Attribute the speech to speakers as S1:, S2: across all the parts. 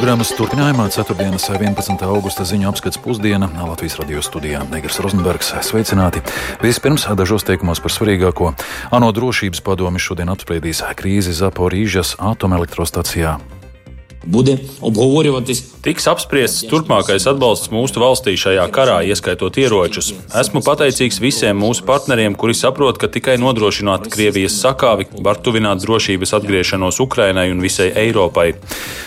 S1: Programmas turpinājumā 4. 11. augusta ziņu apskats pusdiena Latvijas radio studijā Negras Rozenbergs. Sveicināti! Vispirms dažos teikumos par svarīgāko. ANO drošības padomi šodien apspriedīs krīzi Zaporīžas atomelektrostacijā
S2: Буде обговорюватись
S3: Tiks apspriests turpmākais atbalsts mūsu valstī šajā karā, ieskaitot ieročus. Esmu pateicīgs visiem mūsu partneriem, kuri saprot, ka tikai nodrošināt Krievijas sakāvi var tuvināt drošības atgriešanos Ukrainai un visai Eiropai.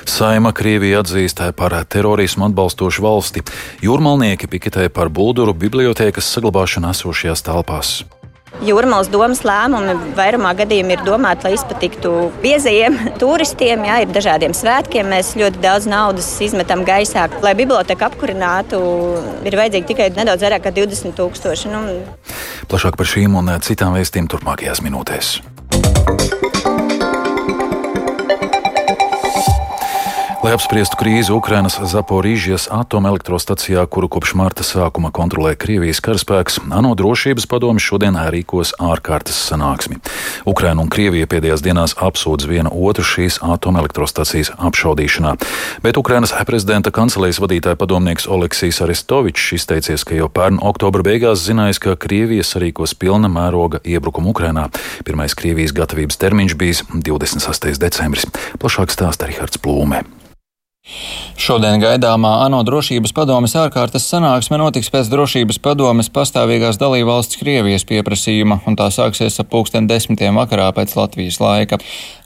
S1: Saima Krievija atzīst par terorismu atbalstošu valsti. Jūrmalnieki piketē par Bulduru bibliotēkas saglabāšanu esošajās telpās.
S4: Jūrmālas domas lēmumi vairumā gadījumā ir domāti, lai izpatiktu biezajiem turistiem. Jā, ir dažādiem svētkiem. Mēs ļoti daudz naudas izmetam gaisā. Lai biblioteka apkurinātu, ir vajadzīgi tikai nedaudz vairāk kā 20 tūkstoši. Nu.
S1: Plašāk par šīm un citām vēstījumiem turpmākajās minūtēs. Lai apspriestu krīzi Ukrainas Zaporīžijas atomelektrostacijā, kuru kopš marta sākuma kontrolē Krievijas karaspēks, ANO drošības padomi šodien rīkos ārkārtas sanāksmi. Ukraina un Krievija pēdējās dienās apsūdz viena otru šīs atomelektrostacijas apšaudīšanā, bet Ukrainas prezidenta kancelējas vadītāja padomnieks Oleksijs Arestovičs izteicies, ka jau pērn oktobra beigās zinājis, ka Krievija sarīkos pilna mēroga iebrukumu Ukrainā. Pirmais Krievijas gatavības termiņš bijis 26. decembris. Plašāk stāsta Rihards Plūme.
S5: Šodien gaidāmā ANO drošības padomes ārkārtas sanāksme notiks pēc drošības padomes pastāvīgās dalībvalsts Krievijas pieprasījuma, un tā sāksies ap pulksten desmitiem vakarā pēc Latvijas laika.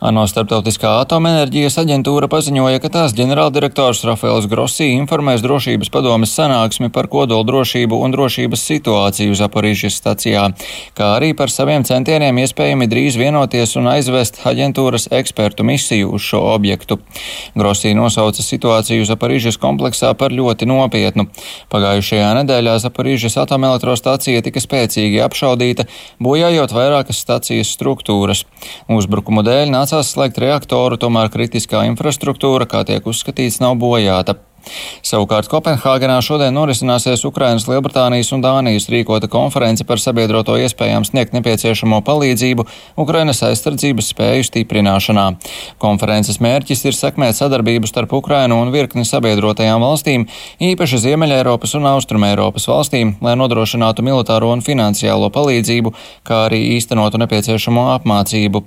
S5: ANO starptautiskā atomenerģijas aģentūra paziņoja, ka tās ģenerāldirektors Rafaels Grosī informēs drošības padomes sanāksmi par kodolu drošību un drošības situāciju Zaporīžas stacijā, kā arī par saviem centieniem iespējami drīz vienoties un aizvest aģentūras ekspertu misiju uz šo objektu. Grosī nosauca situāciju Zaporīžas kompleksā par ļoti nopietnu. Pagājušajā nedēļā Zaporīžas atomelektrostacija tika spēcīgi apšaudīta, bojājot vairākas stacijas struktūras. Uzbrukumu dēļ nācās slēgt reaktoru, tomēr kritiskā infrastruktūra, kā tiek uzskatīts, nav bojāta. Savukārt Kopenhāgenā šodien norisināsies Ukrainas, Lielbritānijas un Dānijas rīkota konference par sabiedroto iespējām sniegt nepieciešamo palīdzību Ukrainas aizsardzības spēju stiprināšanā. Konferences mērķis ir sekmēt sadarbību starp Ukrainu un virkni sabiedrotajām valstīm, īpaši Ziemeļeiropas un Austrumēropas valstīm, lai nodrošinātu militāro un finansiālo palīdzību, kā arī īstenotu nepieciešamo apmācību.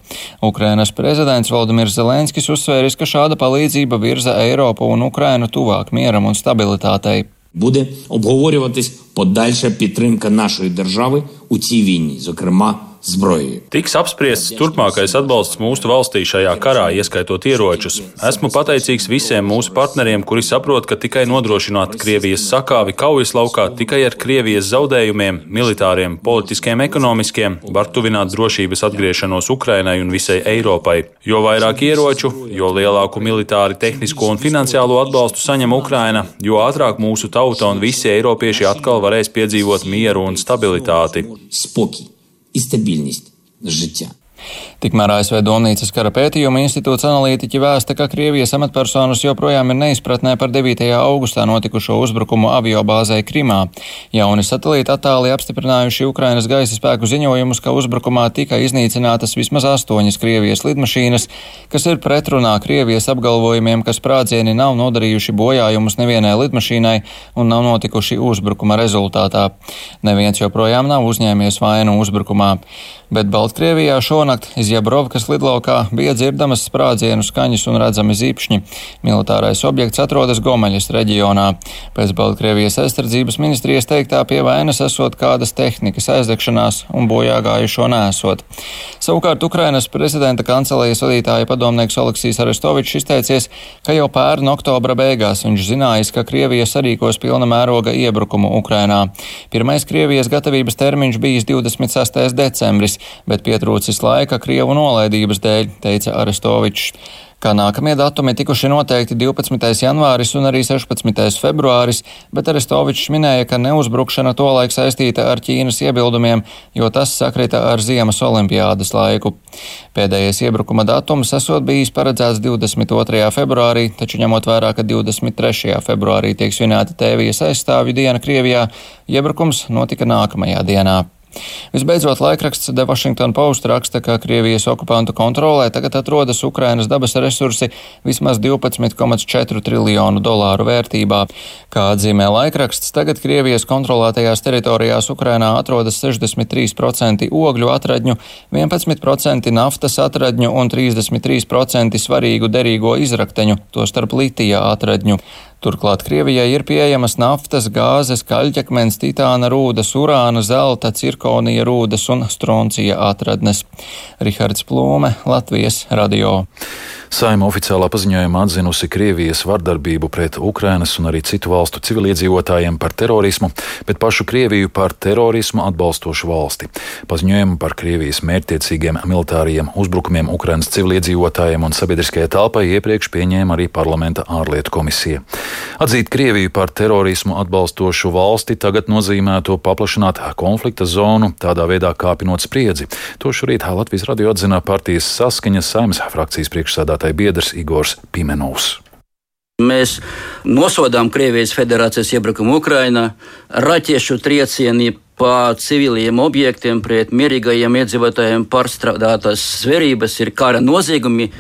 S5: Ukrainas prezidents Valdemirs Zelenskis uzsvēris, ka šāda palīdzība virza Eiropu un Ukrainu tuvāk mieram un stabilitātei.
S2: буде обговорюватись подальша підтримка нашої держави у цій війні, зокрема zbroji.
S3: Tiks apspriests turpmākais atbalsts mūsu valstī šajā karā, ieskaitot ieročus. Esmu pateicīgs visiem mūsu partneriem, kuri saprot, ka tikai nodrošināt Krievijas sakāvi kaujas laukā tikai ar Krievijas zaudējumiem, militāriem, politiskiem, ekonomiskiem, var tuvināt drošības atgriešanos Ukrainai un visai Eiropai. Jo vairāk ieroču, jo lielāku militāri, tehnisko un finansiālo atbalstu saņem Ukraina, jo ātrāk mūsu tauta un visi eiropieši atkal varēs piedzīvot mieru un stabilitāti.
S2: Spoki. І стабільність життя.
S5: Tikmēr ASV Domnīcas kara pētījuma institūts analītiķi vēsta, ka Krievijas amatpersonas joprojām ir neizpratnē par 9. augustā notikušo uzbrukumu aviobāzē Krimā. Jauni satelīti attāli apstiprinājuši Ukrainas gaisa spēku ziņojumus, ka uzbrukumā tika iznīcinātas vismaz astoņas Krievijas lidmašīnas, kas ir pretrunā Krievijas apgalvojumiem, ka sprādzieni nav nodarījuši bojājumus nevienai lidmašīnai un nav notikuši uzbrukuma rezultātā. Neviens joprojām nav uzņēmies vainu uzbrukumā. Bet Baltkrievijā šonakt Zjabrovkas lidlaukā bija dzirdamas sprādzienu skaņas un redzami zīpšņi. Militārais objekts atrodas Gomaļas reģionā. Pēc Baltkrievijas aizsardzības ministrijas teiktā pie vainas esot kādas tehnikas aizdegšanās un bojā gājušo nesot. Savukārt Ukrainas prezidenta kancelējas vadītāja padomnieks Oleksijas Arestovičs izteicies, ka jau pērn oktobra beigās viņš zinājis, ka Krievija sarīkos pilna mēroga iebrukumu Ukrainā. Pirmais Krievijas gatavības termiņš bijis 26. decembris bet pietrūcis laika Krievu nolaidības dēļ, teica Arestovičs. Kā nākamie datumi tikuši noteikti 12. janvāris un arī 16. februāris, bet Arestovičs minēja, ka neuzbrukšana tolaik saistīta ar Ķīnas iebildumiem, jo tas sakrita ar Ziemas olimpiādas laiku. Pēdējais iebrukuma datums esot bijis paredzēts 22. februārī, taču ņemot vērā, ka 23. februārī tiek svinēta Tēvijas aizstāvju diena Krievijā, iebrukums notika nākamajā dienā. Visbeidzot, laikraksts The Washington Post raksta, ka Krievijas okupantu kontrolē tagad atrodas Ukrainas dabas resursi vismaz 12,4 triljonu dolāru vērtībā. Kā atzīmē laikraksts, tagad Krievijas kontrolētajās teritorijās Ukrainā atrodas 63% ogļu atradņu, 11% naftas atradņu un 33% svarīgu derīgo izrakteņu, tostarp litija atradņu. Turklāt Krievijai ir pieejamas naftas, gāzes, kaļķakmens, titāna rūdas, urāna, zelta, cirkonija rūdas un stroncija atradnes. Rihards Plūme, Latvijas radio.
S1: Saima oficiālā paziņojumā atzinusi Krievijas vardarbību pret Ukrainas un arī citu valstu civiliedzīvotājiem par terorismu, bet pašu Krieviju par terorismu atbalstošu valsti. Paziņojumu par Krievijas mērķtiecīgiem militāriem uzbrukumiem Ukrainas civiliedzīvotājiem un sabiedriskajai telpai iepriekš pieņēma arī parlamenta ārlietu komisija. Atzīt Krieviju par terorismu atbalstošu valsti tagad nozīmētu paplašināt konflikta zonu, tādā veidā kāpinot spriedzi. To šorīt Latvijas radio atzina partijas saskaņas saimnes frakcijas priekšsēdētājs priekšsēdētāja biedrs Igors Pimenovs.
S6: Mēs nosodām Krievijas federācijas iebrukumu Ukrainā, raķešu triecieni pa civiliem objektiem pret mierīgajiem iedzīvotājiem pārstrādātas zverības ir kara noziegumi,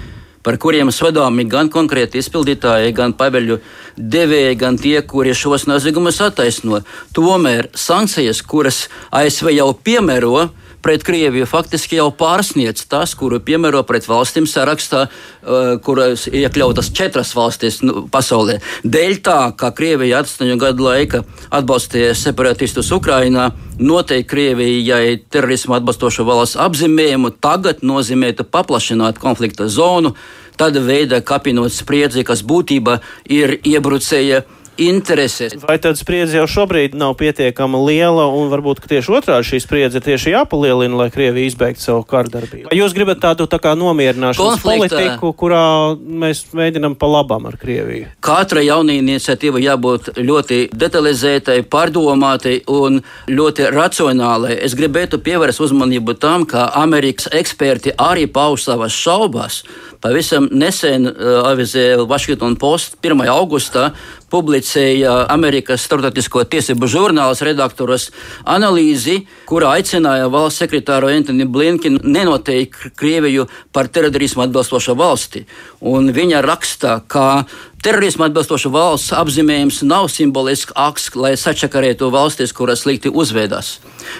S6: par kuriem sodāmi gan konkrēti izpildītāji, gan pabeļu devēji, gan tie, kuri šos noziegumus attaisno. Tomēr sankcijas, kuras ASV jau piemēro, pret Krieviju faktiski jau pārsniedz tas, kuru piemēro pret valstīm sarakstā, uh, kuras iekļautas četras valstis nu, pasaulē. Dēļ tā, ka Krievija astoņu gadu laika atbalstīja separatistus Ukrainā, noteikti Krievijai terorismu atbalstošu valsts apzīmējumu tagad nozīmētu paplašināt konflikta zonu, tāda veida kapinot spriedzi, kas būtībā ir iebrucēja intereses.
S7: Vai tad spriedze jau šobrīd nav pietiekama liela un varbūt tieši otrādi šī spriedze tieši jāpalielina, lai Krievija izbeigtu savu kārdarbību? Vai jūs gribat tādu tā kā nomierināšanas Konflikta. politiku, kurā mēs mēģinam pa labam ar Krieviju?
S6: Katra jauna iniciatīva jābūt ļoti detalizētai, pārdomātai un ļoti racionālai. Es gribētu pievērst uzmanību tam, ka Amerikas eksperti arī pauž savas šaubas. Pavisam nesen uh, avizē Washington Post 1. augustā publicēja Amerikas Startautisko tiesību žurnāls redaktoras analīzi, kurā aicināja valsts sekretāru Antoni Blinkinu nenoteikt Krieviju par terorismu atbalstošo valsti. Un viņa raksta, ka Terorismu atbilstoša valsts apzīmējums nav simbolisks akts, lai sačakarētu valstis, kuras slikti uzvedas.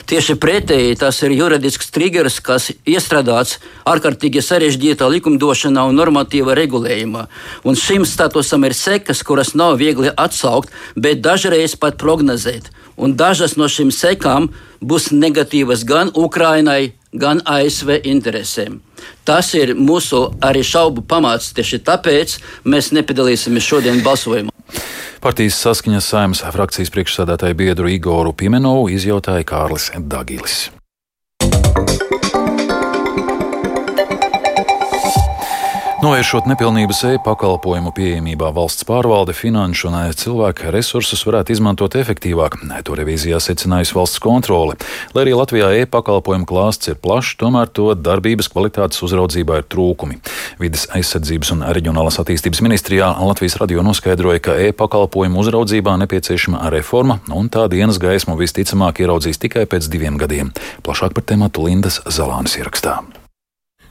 S6: Tieši pretēji tas ir juridisks triggers, kas iestrādāts ārkārtīgi sarežģītā likumdošanā un normatīva regulējumā. Un šim statusam ir sekas, kuras nav viegli atsaukt, bet dažreiz pat prognozēt. Un dažas no šīm sekām būs negatīvas gan Ukrainai, gan ASV interesēm. Tas ir mūsu arī šaubu pamats. Tieši tāpēc mēs nepiedalīsimies šodien balsojumā.
S1: Partijas saskaņas saimnes frakcijas priekšsādātāju biedru Igoru Pimenovu izjautāja Kārlis Dagilis. Novēršot nepilnības e-pakalpojumu pieejamībā, valsts pārvalde finanšu un cilvēku resursus varētu izmantot efektīvāk. To revīzijā secinājusi valsts kontrole. Lai arī Latvijā e-pakalpojumu klāsts ir plašs, tomēr to darbības kvalitātes uzraudzībā ir trūkumi. Vides aizsardzības un reģionālās attīstības ministrijā Latvijas radio noskaidroja, ka e-pakalpojumu uzraudzībā nepieciešama reforma, un tā dienas gaismu visticamāk ieraudzīs tikai pēc diviem gadiem. Plašāk par tēmatu Lindas Zalānas ierakstā.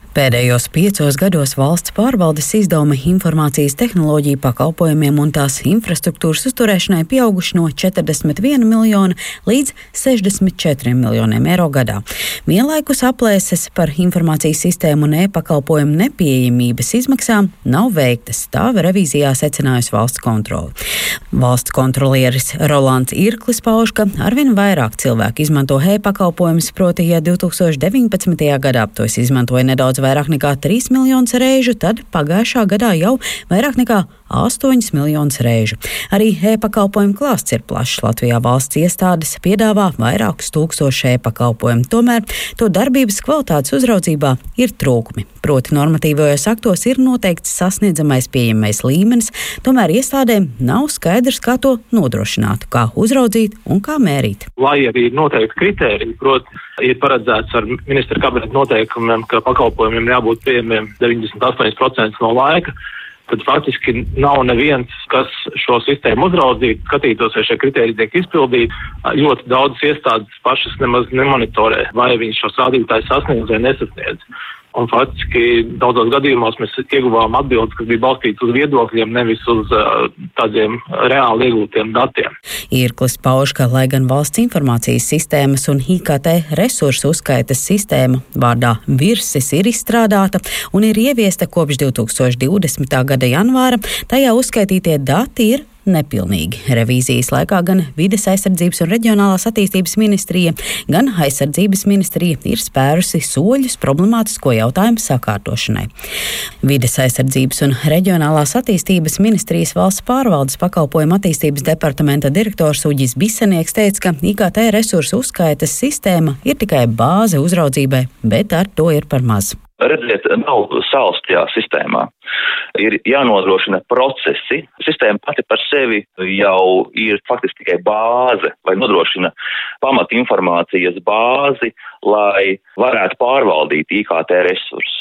S8: Pēdējos piecos gados valsts pārvaldes izdevumi informācijas tehnoloģiju pakalpojumiem un tās infrastruktūras uzturēšanai pieauguši no 41 miljona līdz 64 miljoniem eiro gadā. Vienlaikus aplēses par informācijas sistēmu un e-pakalpojumu nepieejamības izmaksām nav veiktas, tā revīzijā secinājusi valsts kontrole. Valsts kontrolieris Rolands Irklis pauž, ka arvien vairāk cilvēku izmanto e-pakalpojumus, proti, ja 2019. gadā tos izmantoja nedaudz nedaudz vairāk nekā 3 miljonus reižu, tad pagājušā gadā jau vairāk nekā 8 miljonus reižu. Arī e-pakalpojumu klāsts ir plašs. Latvijā valsts iestādes piedāvā vairākus tūkstošu e-pakalpojumu. Tomēr to darbības kvalitātes uzraudzībā ir trūkumi. Proti, normatīvajos aktos ir noteikts sasniedzamais pieejamais līmenis, tomēr iestādēm nav skaidrs, kā to nodrošināt, kā uzraudzīt un kā mērīt.
S9: Lai arī ir noteikti kriteriji, proti, ir paredzēts ar ministra kabineta noteikumiem, ka pakalpojumiem jābūt pieejamiem 98% no laika tad faktiski nav neviens, kas šo sistēmu uzraudzītu, skatītos, vai šie kriteriji tiek izpildīti. Ļoti daudz iestādes pašas nemaz nemonitorē, vai viņi šos rādītājus sasniedz vai nesasniedz. Un faktiski daudzos gadījumos mēs ieguvām atbildes, kas bija balstītas uz viedokļiem, nevis uz uh, tādiem reāli iegūtiem datiem.
S8: Irklis pauž, ka lai gan valsts informācijas sistēmas un IKT resursu uzskaitas sistēma vārdā Virsis ir izstrādāta un ir ieviesta kopš 2020. gada janvāra, tajā uzskaitītie dati ir nepilnīgi. Revīzijas laikā gan Vides aizsardzības un reģionālās attīstības ministrija, gan aizsardzības ministrija ir spērusi soļus problemātisko jautājumu sakārtošanai. Vides aizsardzības un reģionālās attīstības ministrijas valsts pārvaldes pakalpojumu attīstības departamenta direktors Uģis Bisenieks teica, ka IKT resursu uzskaitas sistēma ir tikai bāze uzraudzībai, bet ar to ir par maz.
S10: Redziet, nav sāls tajā sistēmā. Ir jānodrošina procesi. Sistēma pati par sevi jau ir faktiski tikai bāze vai nodrošina pamat informācijas bāzi, lai varētu pārvaldīt IKT resursus.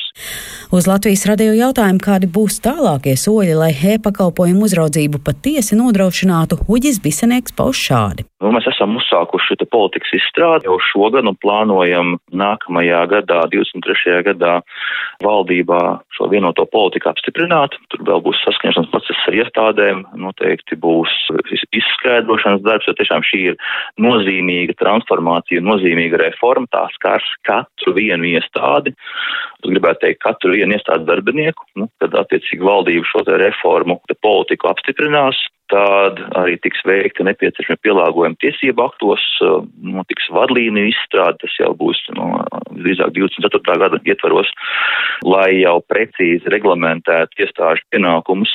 S8: Uz Latvijas radio jautājumu, kādi būs tālākie soļi, lai e-pakalpojumu uzraudzību patiesi nodrošinātu, Uģis Bisenieks pauž šādi.
S10: Nu, mēs esam uzsākuši politikas izstrādi jau šogad un plānojam nākamajā gadā, 23. gadā, valdībā šo vienoto politiku apstiprināt. Tur vēl būs saskaņošanas process ar iestādēm, noteikti būs izskaidrošanas darbs, jo tiešām šī ir nozīmīga transformācija, nozīmīga reforma, tā skars katru vienu iestādi. Es gribētu teikt, katru vienu iestādes darbinieku, nu, tad attiecīgi valdība šo reformu, politiku apstiprinās, tad arī tiks veikti nepieciešami pielāgojumi tiesību aktos, notiks vadlīniju izstrāde, tas jau būs no drīzāk 24. gada ietvaros, lai jau precīzi reglamentētu iestāžu pienākumus.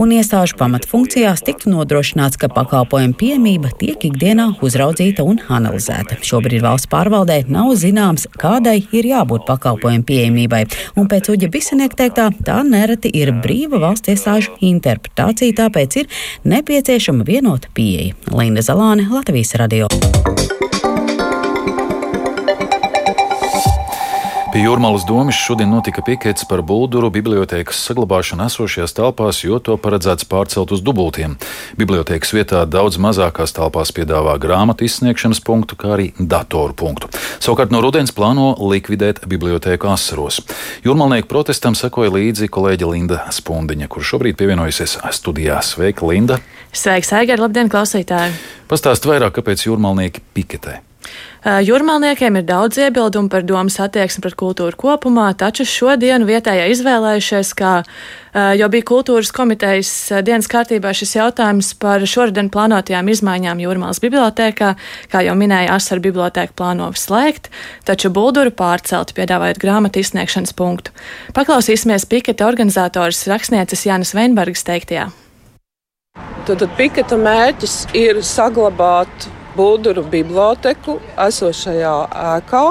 S8: Un iestāžu pamatfunkcijās tiktu nodrošināts, ka pakalpojumu piemība tiek ikdienā uzraudzīta un analizēta. Šobrīd valsts pārvaldē nav zināms, kādai ir jābūt pakalpojumu pieejamībai, un pēc Uģa Bisenieka teiktā, tā nereti ir brīva valsts iestāžu interpretācija, tāpēc ir nepieciešama vienota pieeja. Linda Zalāne, Latvijas radio.
S1: Pie Jūrmālas domas šodien notika pikets par Bulduru bibliotēkas saglabāšanu esošajās telpās, jo to paredzēts pārcelt uz dubultiem. Bibliotēkas vietā daudz mazākās telpās piedāvā grāmatu izsniegšanas punktu, kā arī datoru punktu. Savukārt no rudens plāno likvidēt bibliotēku asaros. Jūrmalnieku protestam sekoja līdzi kolēģe Linda Spundiņa, kur šobrīd pievienojusies studijā. Sveika, Linda!
S11: Sveiks, Aigar! Labdien, klausītāji!
S1: Pastāst vairāk, kāpēc jūrmalnieki piketē.
S11: Jūrmālniekiem ir daudz iebildumu par domas attieksmi pret kultūru kopumā, taču šodien vietējā izvēlējušies, kā jau bija kultūras komitejas dienas kārtībā šis jautājums par šoruden plānotajām izmaiņām Jūrmālas bibliotēkā, kā jau minēja, Asar bibliotēka plāno slēgt, taču bulduru pārcelt, piedāvājot grāmatu izsniegšanas punktu. Paklausīsimies piketa organizatoras rakstnieces Jānis Veinbergas teiktajā.
S12: Tad, tad piketa mērķis ir saglabāt Bulduru biblioteku esošajā ēkā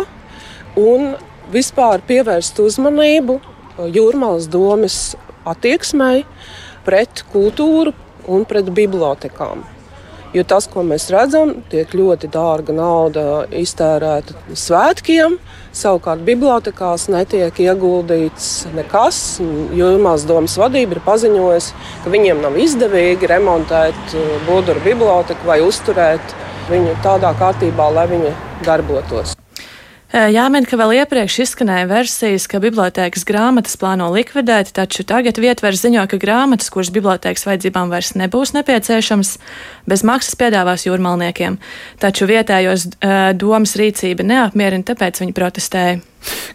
S12: un vispār pievērst uzmanību Jūrmālas domas attieksmei pret kultūru un pret bibliotekām. Jo tas, ko mēs redzam, tiek ļoti dārga nauda iztērēta svētkiem, savukārt bibliotekās netiek ieguldīts nekas. Jūrmās domas vadība ir paziņojusi, ka viņiem nav izdevīgi remontēt Buduru biblioteku vai uzturēt viņu tādā kārtībā, lai viņi darbotos.
S11: Jāmin, ka vēl iepriekš izskanēja versijas, ka bibliotēkas grāmatas plāno likvidēt, taču tagad vietver ziņo, ka grāmatas, kuras bibliotēkas vajadzībām vairs nebūs nepieciešamas, bez maksas piedāvās jūrmalniekiem. Taču vietējos domas rīcība neapmierina, tāpēc viņi protestēja.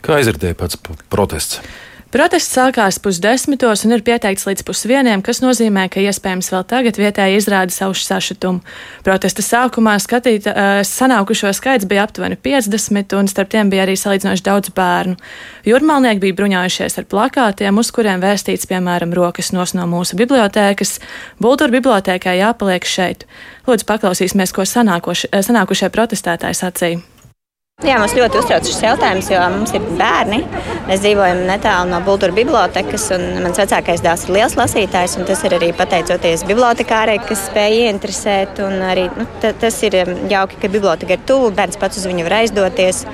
S1: Kā aizritēja pats protests?
S11: Protests sākās pusdesmitos un ir pieteikts līdz pusvieniem, kas nozīmē, ka iespējams vēl tagad vietēji izrāda savu sašutumu. Protesta sākumā skatīt, uh, sanākušo skaits bija aptuveni 50, un starp tiem bija arī salīdzinoši daudz bērnu. Jūrmalnieki bija bruņojušies ar plakātiem, uz kuriem vēstīts, piemēram, rokas nos no mūsu bibliotēkas. Bultūra bibliotēkai jāpaliek šeit. Lūdzu, paklausīsimies, ko sanākuši, sanākušie protestētāji sacīja.
S4: Jā, mums ļoti uztrauc šis jautājums, jo mums ir bērni. Mēs dzīvojam netālu no Bultūra bibliotekas, un mans vecākais dēls ir liels lasītājs. Tas ir arī pateicoties bibliotekārai, kas spēja ieinteresēt. Arī, nu, tas ir um, jauki, ka biblioteka ir tuvu, bērns pats uz viņu var aizdoties.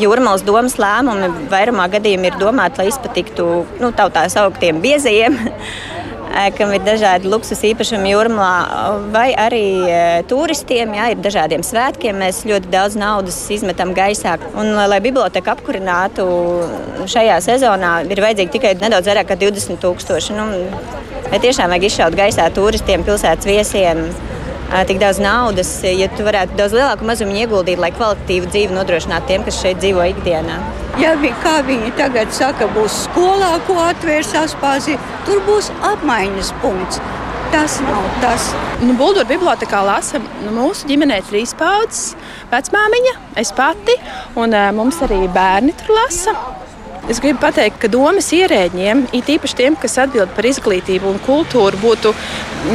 S4: Jūrmālas domas lēmumi vairumā gadījumā ir domāti, lai izpatiktu nu, tautā sauktiem biezajiem. kam ir dažādi luksus īpašumi jūrmā, vai arī turistiem, jā, ir dažādiem svētkiem. Mēs ļoti daudz naudas izmetam gaisā. Un, lai biblioteka apkurinātu šajā sezonā, ir vajadzīgi tikai nedaudz vairāk kā 20 tūkstoši. Nu, tiešām vajag izšaut gaisā turistiem, pilsētas viesiem? Tik daudz naudas, ja tu varētu daudz lielāku mazumu ieguldīt, lai kvalitatīvu dzīvi nodrošinātu tiem, kas šeit dzīvo ikdienā.
S13: Ja vi, kā viņi tagad saka, būs skolā, ko atvērs Aspāzija, tur būs apmaiņas punkts. Tas nav tas.
S11: Nu, Buldura bibliotekā lasa nu, mūsu ģimenē trīs paudzes. Vecmāmiņa, es pati un mums arī bērni tur lasa. Es gribu pateikt, ka domas ierēģiem, it īpaši tiem, kas atbild par izglītību un kultūru, būtu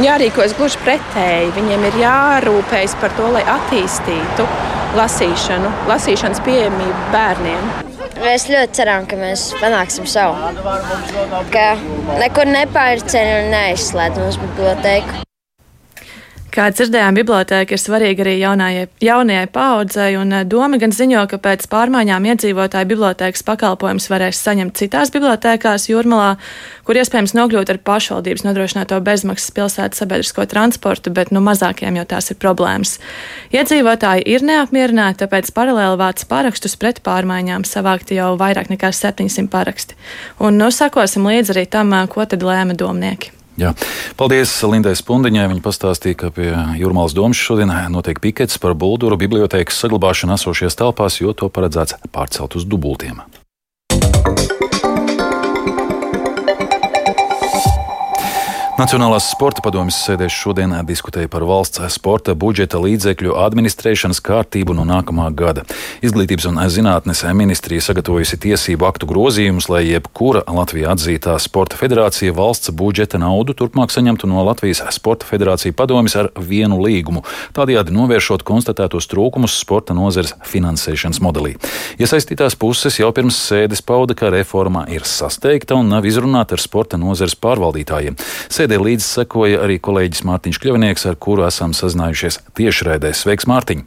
S11: jārīkojas gluži pretēji. Viņiem ir jārūpējas par to, lai attīstītu lasīšanu, lasīšanas pieejamību bērniem.
S14: Mēs ļoti ceram, ka mēs panāksim savu. Ka nekur nepārceļ un neizslēdz mums bibliotēku.
S11: Kā dzirdējām, biblioteka ir svarīga arī jaunajai, jaunajai paudzei, un eh, doma gan ziņo, ka pēc pārmaiņām iedzīvotāji bibliotekas pakalpojumus varēs saņemt citās bibliotekās Jūrmalā, kur iespējams nokļūt ar pašvaldības nodrošināto bezmaksas pilsētas sabiedrisko transportu, bet nu mazākiem jau tās ir problēmas. Iedzīvotāji ir neapmierināti, tāpēc paralēli vāc parakstus pret pārmaiņām savākti jau vairāk nekā 700 paraksti. Un nu sakosim līdzi arī tam, eh, ko tad lēma domnieki.
S1: Jā. Paldies Lindai Spundiņai. Viņa pastāstīja, ka pie Jūrmālas domas šodien notiek pikets par Bulduru bibliotekas saglabāšanu esošajās telpās, jo to paredzēts pārcelt uz dubultiem. Nacionālās sporta padomjas sēdēs šodien diskutēja par valsts sporta budžeta līdzekļu administrēšanas kārtību no nākamā gada. Izglītības un zinātnes ministrija sagatavojusi tiesību aktu grozījumus, lai jebkura Latvijā atzītā sporta federācija valsts budžeta naudu turpmāk saņemtu no Latvijas sporta federācija padomjas ar vienu līgumu, tādējādi novēršot konstatētos trūkumus sporta nozares finansēšanas modelī. Iesaistītās puses jau pirms sēdes pauda, ka reforma ir sasteigta un nav izrunāta ar sporta nozares pārvaldītājiem. Sēdē līdzi sekoja arī kolēģis Mārtiņš Kļavinieks, ar kuru esam sazinājušies tiešraidē. Sveiks, Mārtiņ!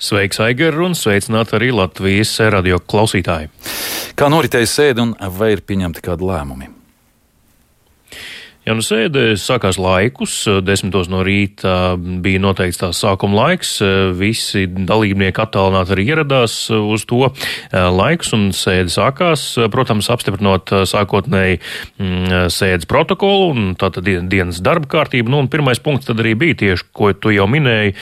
S15: Sveiks, Aigar, un sveicināt arī Latvijas radio klausītāji!
S1: Kā noritēja sēde un vai ir pieņemti kādi lēmumi?
S15: Ja nu sēde sākās laikus, desmitos no rīta bija noteikts tās sākuma laiks, visi dalībnieki attālināti arī ieradās uz to laikus un sēde sākās, protams, apstiprinot sākotnēji mm, sēdes protokolu un tātad dienas darba kārtību. Nu, un pirmais punkts tad arī bija tieši, ko tu jau minēji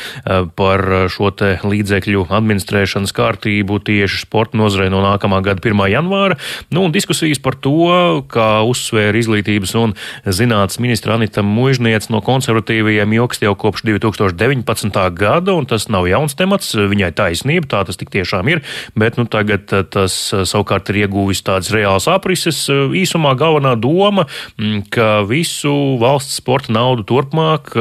S15: par šo te līdzekļu administrēšanas kārtību tieši sporta nozarei no nākamā gada 1. janvāra. Nu, un diskusijas par to, kā uzsvēra izglītības un zinātnes zinātnes ministra Anita Mužniec no konservatīvajiem ilgst jau kopš 2019. gada, un tas nav jauns temats. Viņai taisnība, tā tas tik tiešām ir, bet nu, tagad tas eh, savukārt ir ieguvis tādas reāls aprises. Eh, īsumā galvenā doma, mm, ka visu valsts sporta naudu turpmāk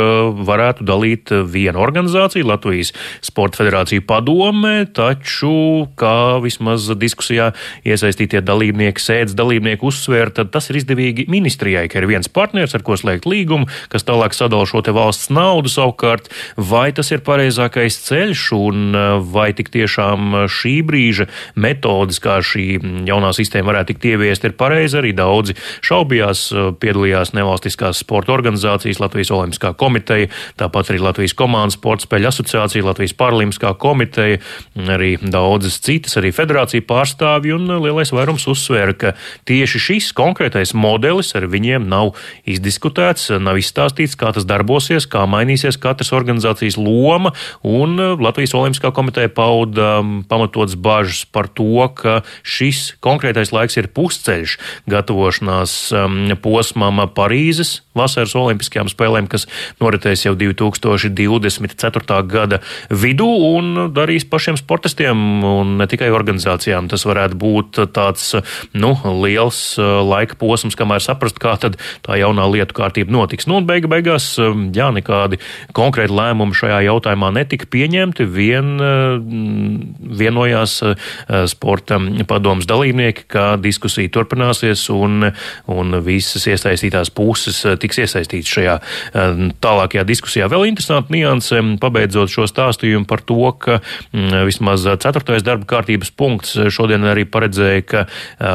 S15: varētu dalīt viena organizācija, Latvijas Sporta Federācija padome, taču, kā vismaz diskusijā iesaistītie dalībnieki, sēdes dalībnieki uzsvēra, tad tas ir izdevīgi ministrijai, ka ir viens partners partners, ar ko slēgt līgumu, kas tālāk sadala šo valsts naudu savukārt, vai tas ir pareizākais ceļš un eh, vai tik tiešām šī brīža metodas, kā šī jaunā sistēma varētu tikt ieviest, ir pareiza. Arī daudzi šaubījās, eh, piedalījās nevalstiskās sporta organizācijas, Latvijas Olimpiskā komiteja, tāpat arī Latvijas komandas sporta spēļu asociācija, Latvijas Paralimpiskā komiteja, arī daudzas citas, arī federācija pārstāvji un lielais vairums uzsvēra, ka tieši šis konkrētais modelis ar viņiem nav izdiskutēts, nav izstāstīts, kā tas darbosies, kā mainīsies katras organizācijas loma, un uh, Latvijas Olimpiskā komiteja pauda pamatots bažas par to, ka šis konkrētais laiks ir pusceļš gatavošanās posmam Parīzes vasaras Olimpiskajām spēlēm, kas noritēs jau 2024. gada vidū, un darīs pašiem sportistiem un ne tikai organizācijām. Tas varētu būt tāds nu, liels uh, laika posms, kamēr saprast, kā tad tā jaunā lietu kārtība notiks. Nu, un beiga beigās, um, jā, nekādi konkrēti lēmumi šajā jautājumā netika pieņemti, vien uh, vienojās uh, sporta padomas dalībnieki, ka diskusija turpināsies un, un visas iesaistītās puses uh, tiks iesaistīts šajā tālākajā diskusijā. Vēl interesanti nianse, pabeidzot šo stāstījumu par to, ka mm, vismaz ceturtais darba kārtības punkts šodien arī paredzēja, ka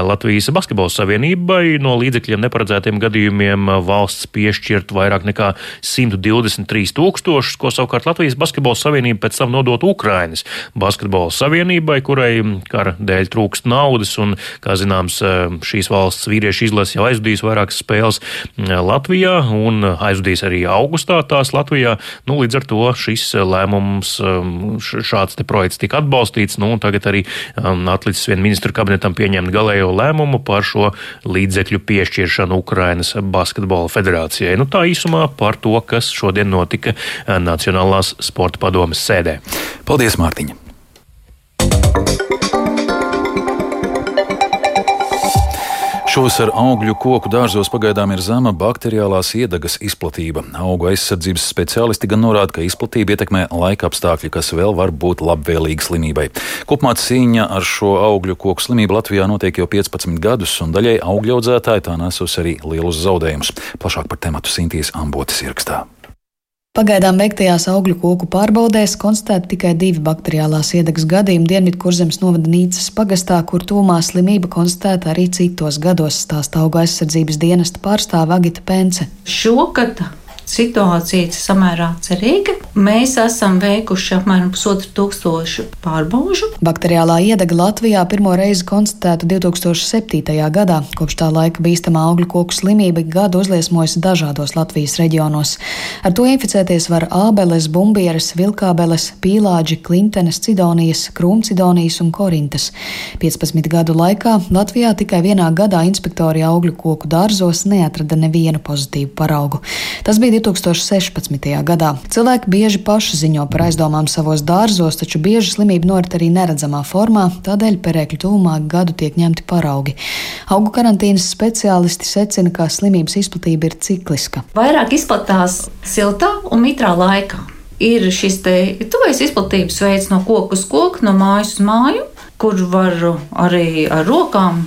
S15: Latvijas basketbola savienībai no līdzekļiem neparedzētiem gadījumiem valsts piešķirt vairāk nekā 123 tūkstošus, ko savukārt Latvijas Basketbola Savienība pēc tam nodot Ukrainas Basketbola Savienībai, kurai kara dēļ trūkst naudas, un, kā zināms, šīs valsts vīriešu izlase jau aizvadījis vairākas spēles Latvijā un aizvadījis arī augustā tās Latvijā. Nu, līdz ar to šis lēmums, šāds te projekts tika atbalstīts, nu, un tagad arī atlicis vien ministru kabinetam pieņemt galējo lēmumu par šo līdzekļu piešķiršanu Ukrainas basketbola federācijai. Nu, tā īsumā par to, kas šodien notika Nacionālās sporta padomes sēdē.
S1: Paldies, Mārtiņa! Šovasar augļu koku dārzos pagaidām ir zema bakteriālās iedagas izplatība. Augu aizsardzības speciālisti gan norāda, ka izplatība ietekmē laika apstākļi, kas vēl var būt labvēlīgi slimībai. Kopumā cīņa ar šo augļu koku slimību Latvijā notiek jau 15 gadus, un daļai augļu audzētāji tā nesus arī lielus zaudējumus. Plašāk par tematu Sintīs Ambotas ierakstā.
S16: Pagaidām veiktajās augļu koku pārbaudēs konstatēti tikai divi bakteriālās iedegas gadījumi Dienvidkurzemes novada Nīcas pagastā, kur tūmā slimība konstatēta arī citos gados, stāsta auga aizsardzības dienesta pārstāve Agita Pence.
S17: Šogad situācija ir samērā cerīga. Mēs esam veikuši apmēram pusotru tūkstošu pārbaužu.
S16: Bakteriālā iedega Latvijā pirmo reizi konstatēta 2007. gadā. Kopš tā laika bīstamā augļu koku slimība gadu uzliesmojusi dažādos Latvijas reģionos. Ar to inficēties var ābeles, bumbieres, vilkābeles, pīlāģi, klintenes, cidonijas, krūmcidonijas un korintas. 15 gadu laikā Latvijā tikai vienā gadā inspektori augļu koku dārzos neatrada nevienu pozitīvu paraugu. Tas bija 2016. gadā. Cilvēki bieži paši ziņo par aizdomām savos dārzos, taču bieži slimība norit arī neredzamā formā, tādēļ perēkļu tūmā gadu tiek ņemti paraugi. Augu karantīnas speciālisti secina, ka slimības izplatība ir cikliska.
S17: Vairāk izplatās siltā un mitrā laikā. Ir šis tuvais izplatības veids no koka uz koku, no mājas uz māju, kur var arī ar rokām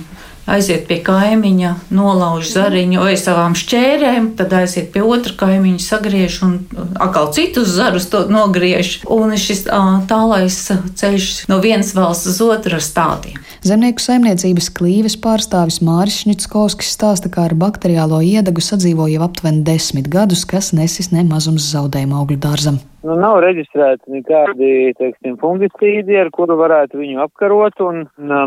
S17: aiziet pie kaimiņa, nolauž zariņu vai savām šķērēm, tad aiziet pie otra kaimiņa, sagriež un atkal citus zarus nogriež. Un šis tālais ceļš no vienas valsts uz otru stādiem.
S16: Zemnieku saimniecības klīves pārstāvis Māris Šņitskovskis stāsta, ka ar bakteriālo iedagu sadzīvo jau aptuveni desmit gadus, kas nesis ne mazums zaudējumu augļu dārzam.
S18: Nu, nav reģistrēti nekādi, teiksim, fungicīdi, ar kuru varētu viņu apkarot, un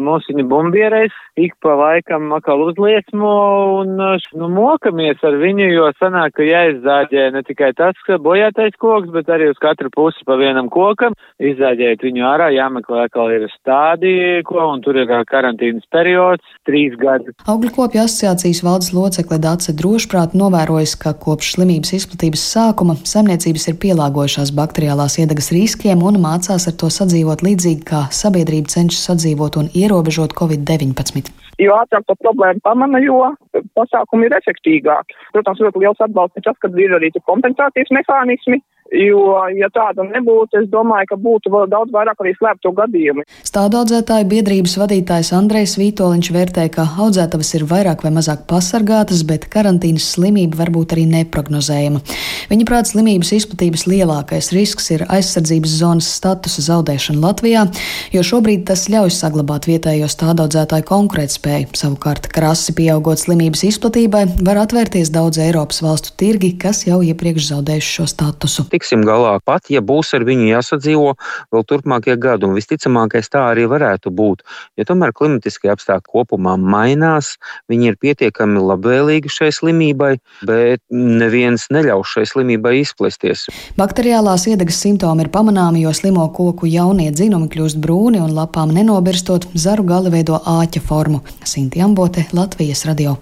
S18: mums viņi bumbierēs, ik pa laikam atkal uzliesmo, un, nu, mokamies ar viņu, jo sanāk, ka jāizzāģē ne tikai tas, ka bojātais koks, bet arī uz katru pusi pa vienam kokam, izzāģēt viņu ārā, jāmeklē atkal ir stādi, ko, un tur ir karantīnas periods, trīs gadi.
S16: Augļu kopju asociācijas valdes locekle Dace drošprāt novērojas, ka kopš slimības izplatības sākuma saimniecības ir pielāgojušās dažādās bakteriālās iedegas riskiem un mācās ar to sadzīvot līdzīgi, kā sabiedrība cenšas sadzīvot un ierobežot Covid-19
S19: jo ātrāk to problēmu pamana, jo pasākumi ir efektīgāki. Protams, ļoti liels atbalsts ir tas, ka ir arī kompensācijas mehānismi, Jo, ja tāda nebūtu, es domāju, ka būtu vēl daudz vairāk arī slēpto gadījumu.
S16: Stādaudzētāju biedrības vadītājs Andrejs Vītoliņš vērtē, ka audzētavas ir vairāk vai mazāk pasargātas, bet karantīnas slimība var būt arī neprognozējama. Viņa prāt, slimības izplatības lielākais risks ir aizsardzības zonas statusa zaudēšana Latvijā, jo šobrīd tas ļauj saglabāt vietējo stādaudzētāju konkurētspēju. Savukārt, krasi pieaugot slimības izplatībai, var atvērties daudz Eiropas valstu tirgi, kas jau iepriekš zaudējuši šo statusu
S20: tiksim galā, pat ja būs ar viņu jāsadzīvo vēl turpmākie gadi. Un visticamākais tā arī varētu būt. Jo tomēr klimatiskie apstākļi kopumā mainās, viņi ir pietiekami labvēlīgi šai slimībai, bet neviens neļaus šai slimībai izplesties.
S16: Bakteriālās iedegas simptomi ir pamanāmi, jo slimo koku jaunie dzinumi kļūst brūni un lapām nenobirstot, zaru gali veido āķa formu. Sinti Ambote, Latvijas radio.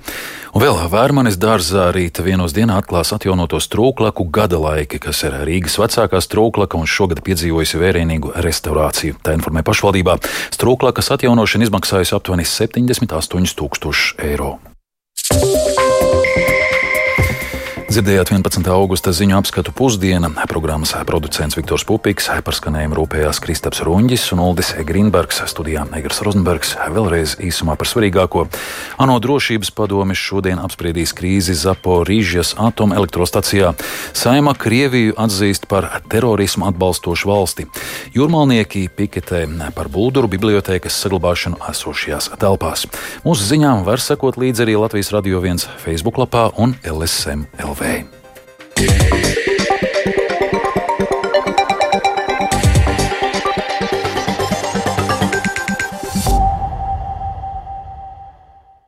S1: Un vēl Vērmanis dārzā rīta vienos dienā atklās atjaunoto strūklaku gada laiki, kas ir Rīgas vecākā strūklaka un šogad piedzīvojusi vērienīgu restaurāciju. Tā informē pašvaldībā. Strūklakas atjaunošana izmaksājusi aptuveni 78 tūkstoši eiro. Dzirdējāt 11. augusta ziņu apskatu pusdiena. Programmas producents Viktors Pupiks, par skanējumu rūpējās Kristaps Runģis un Uldis Grīnbergs, studijā Egars Rozenbergs. Vēlreiz īsumā par svarīgāko. ANO drošības padomis šodien apspriedīs krīzi Zaporīžas atomelektrostacijā. Saima Krieviju atzīst par terorismu atbalstošu valsti. Jūrmalnieki piketē par Bulduru bibliotēkas saglabāšanu esošajās telpās. Mūsu ziņām var sekot līdzi arī Latvijas Radio 1 Facebook lapā un LSM LV. LV.